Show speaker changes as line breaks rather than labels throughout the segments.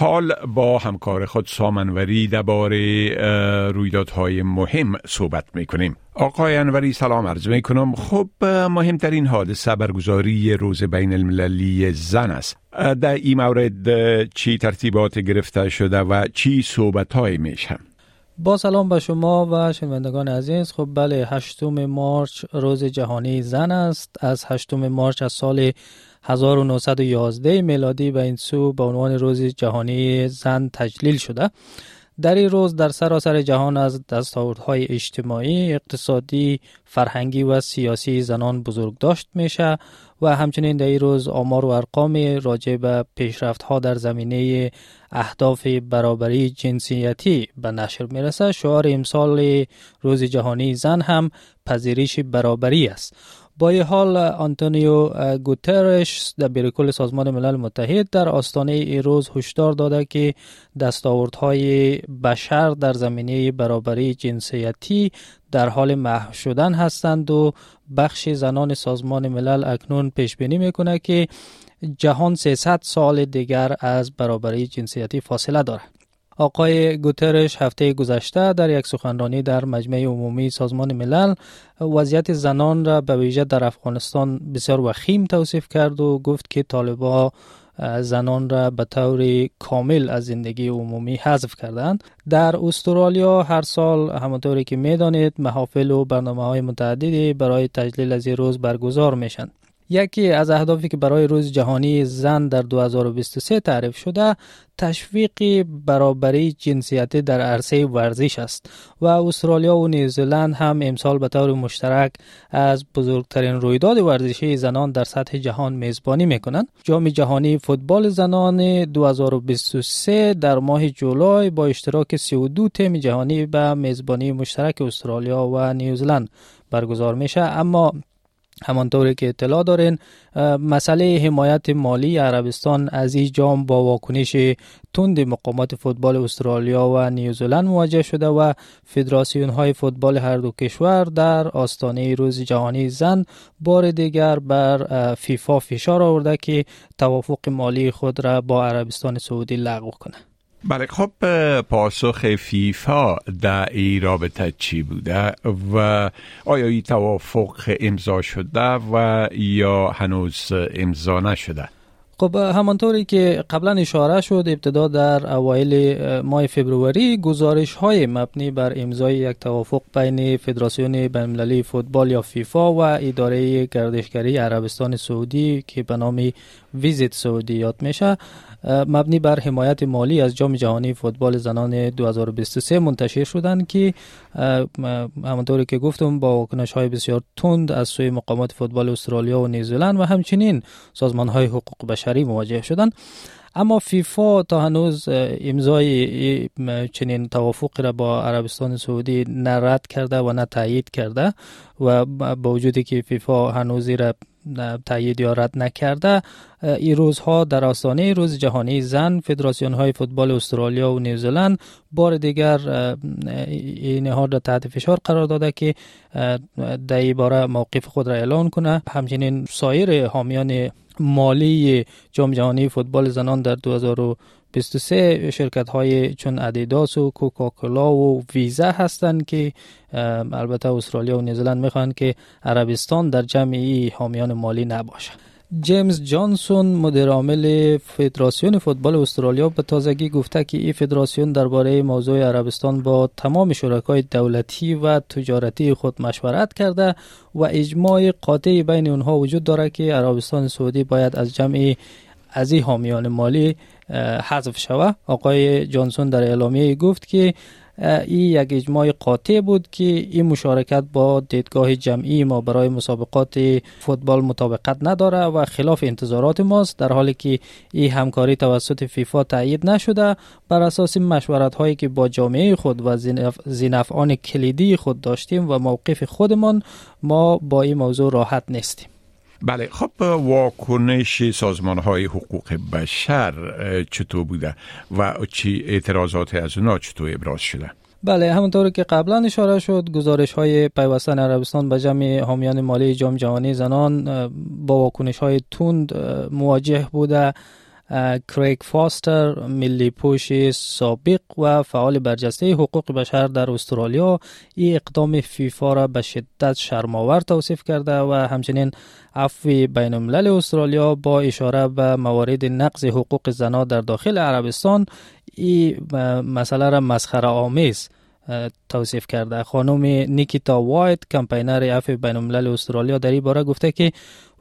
حال با همکار خود سامنوری درباره رویدادهای مهم صحبت می کنیم. آقای انوری سلام عرض می کنم. خب مهمترین حادثه برگزاری روز بین المللی زن است. در این مورد چی ترتیبات گرفته شده و چی صحبت های میشه؟
با سلام به شما و شنوندگان عزیز. خب بله هشتم مارچ روز جهانی زن است. از هشتم مارچ از سال 1911 میلادی به این سو به عنوان روز جهانی زن تجلیل شده. در این روز در سراسر جهان از دستاوردهای اجتماعی، اقتصادی، فرهنگی و سیاسی زنان بزرگ داشت میشه و همچنین در این روز آمار و ارقام راجع به پیشرفت ها در زمینه اهداف برابری جنسیتی به نشر می‌رسه. شعار امسال روز جهانی زن هم پذیرش برابری است. با این حال آنتونیو گوترش در بیرکل سازمان ملل متحد در آستانه ای روز هشدار داده که دستاوردهای بشر در زمینه برابری جنسیتی در حال محو شدن هستند و بخش زنان سازمان ملل اکنون پیش بینی می‌کنه که جهان 300 سال دیگر از برابری جنسیتی فاصله دارد. آقای گوترش هفته گذشته در یک سخنرانی در مجمع عمومی سازمان ملل وضعیت زنان را به ویژه در افغانستان بسیار وخیم توصیف کرد و گفت که طالبا زنان را به طور کامل از زندگی عمومی حذف کردند در استرالیا هر سال همانطوری که می‌دانید محافل و برنامه های متعددی برای تجلیل از این روز برگزار میشن یکی از اهدافی که برای روز جهانی زن در 2023 تعریف شده تشویق برابری جنسیتی در عرصه ورزش است و استرالیا و نیوزلند هم امسال به طور مشترک از بزرگترین رویداد ورزشی زنان در سطح جهان میزبانی می‌کنند. جام جهانی فوتبال زنان 2023 در ماه جولای با اشتراک 32 تیم جهانی به میزبانی مشترک استرالیا و نیوزلند برگزار میشه. اما همانطوری که اطلاع دارین. مسئله حمایت مالی عربستان از این جام با واکنش تند مقامات فوتبال استرالیا و نیوزلند مواجه شده و فدراسیون های فوتبال هر دو کشور در آستانه روز جهانی زن بار دیگر بر فیفا فشار آورده که توافق مالی خود را با عربستان سعودی لغو کنه.
بله خب پاسخ فیفا در ای رابطه چی بوده و آیا این توافق امضا شده و یا هنوز امضا نشده؟
خب همانطوری که قبلا اشاره شد ابتدا در اوایل ماه فبروری گزارش های مبنی بر امضای یک توافق بین فدراسیون بینالمللی فوتبال یا فیفا و اداره گردشگری عربستان سعودی که به نام ویزیت سعودی یاد میشه. مبنی بر حمایت مالی از جام جهانی فوتبال زنان 2023 منتشر شدند که همانطوری که گفتم با واکنش های بسیار تند از سوی مقامات فوتبال استرالیا و نیوزلند و همچنین سازمان های حقوق بشری مواجه شدند اما فیفا تا هنوز امضای چنین توافق را با عربستان سعودی نرد کرده و نه تایید کرده و با وجودی که فیفا هنوز را تایید یا رد نکرده. این روزها در آستانه روز جهانی زن فدراسیون های فوتبال استرالیا و نیوزلند بار دیگر این نهاد را تحت فشار قرار داده که در این باره موقف خود را اعلان کنه. همچنین سایر حامیان مالی جام جهانی فوتبال زنان در 2023 شرکت های چون ادیداس و کوکاکولا و ویزا هستند که البته استرالیا و نیوزلند می‌خوان که عربستان در جمعی حامیان مالی نباشه. جیمز جانسون مدیر عامل فدراسیون فوتبال استرالیا به تازگی گفته که این فدراسیون درباره موضوع عربستان با تمام شرکای دولتی و تجارتی خود مشورت کرده و اجماع قاطعی بین اونها وجود دارد که عربستان سعودی باید از جمع از این حامیان مالی حذف شود آقای جانسون در اعلامیه گفت که این یک اجماع قاطع بود که این مشارکت با دیدگاه جمعی ما برای مسابقات فوتبال مطابقت نداره و خلاف انتظارات ماست در حالی که این همکاری توسط فیفا تایید نشده. بر اساس مشورت هایی که با جامعه خود و زینفعان کلیدی خود داشتیم و موقف خودمان ما با این موضوع راحت نیستیم.
بله خب واکنش سازمان های حقوق بشر چطور بوده و چی اعتراضات از اونا چطور ابراز شده؟
بله همونطور که قبلا اشاره شد گزارش های پیوستن عربستان به جمع حامیان مالی جام جهانی زنان با واکنش های تند مواجه بوده. کریک فاستر ملی پوش سابق و فعال برجسته حقوق بشر در استرالیا این اقدام فیفا را به شدت شرماور توصیف کرده و همچنین عفو بین الملل استرالیا با اشاره به موارد نقض حقوق زنان در داخل عربستان این مسئله را مسخره آمیز. توصیف کرده. خانم نیکیتا وایت کمپینر عفو بین الملل استرالیا در این باره گفته که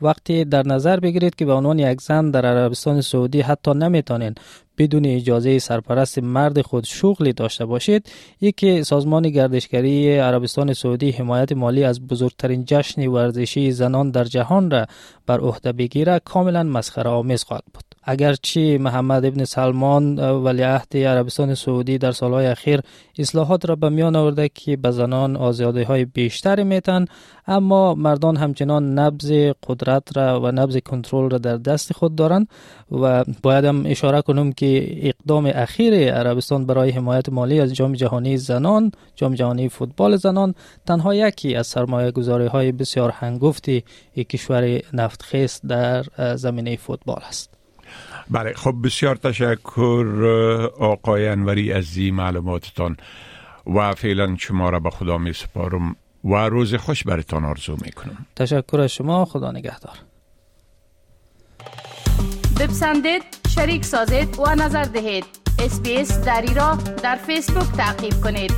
وقتی در نظر بگیرید که به عنوان یک زن در عربستان سعودی حتی نمی‌تونین بدون اجازه سرپرست مرد خود شغلی داشته باشید یکی سازمان گردشگری عربستان سعودی حمایت مالی از بزرگترین جشن ورزشی زنان در جهان را بر عهده بگیره کاملا مسخره آمیز خواهد بود. اگرچه محمد ابن سلمان ولیعهد عربستان سعودی در سالهای اخیر اصلاحات را به میان آورده که به زنان آزادی های بیشتری میتن اما مردان همچنان نبز قدرت را و نبز کنترل را در دست خود دارند و باید هم اشاره کنم که اقدام اخیر عربستان برای حمایت مالی از جام جهانی زنان جام جهانی فوتبال زنان تنها یکی از سرمایه گذاری های بسیار هنگفتی کشور نفتخیز در زمینه فوتبال است.
بله خب بسیار تشکر آقای انوری از این معلوماتتان و فعلا شما را به خدا می سپارم و روز خوش برتان آرزو می کنم.
تشکر از شما خدا نگهدار.
بپسندید شریک سازید و نظر دهید. اسپیس دری را در فیسبوک تعقیب کنید.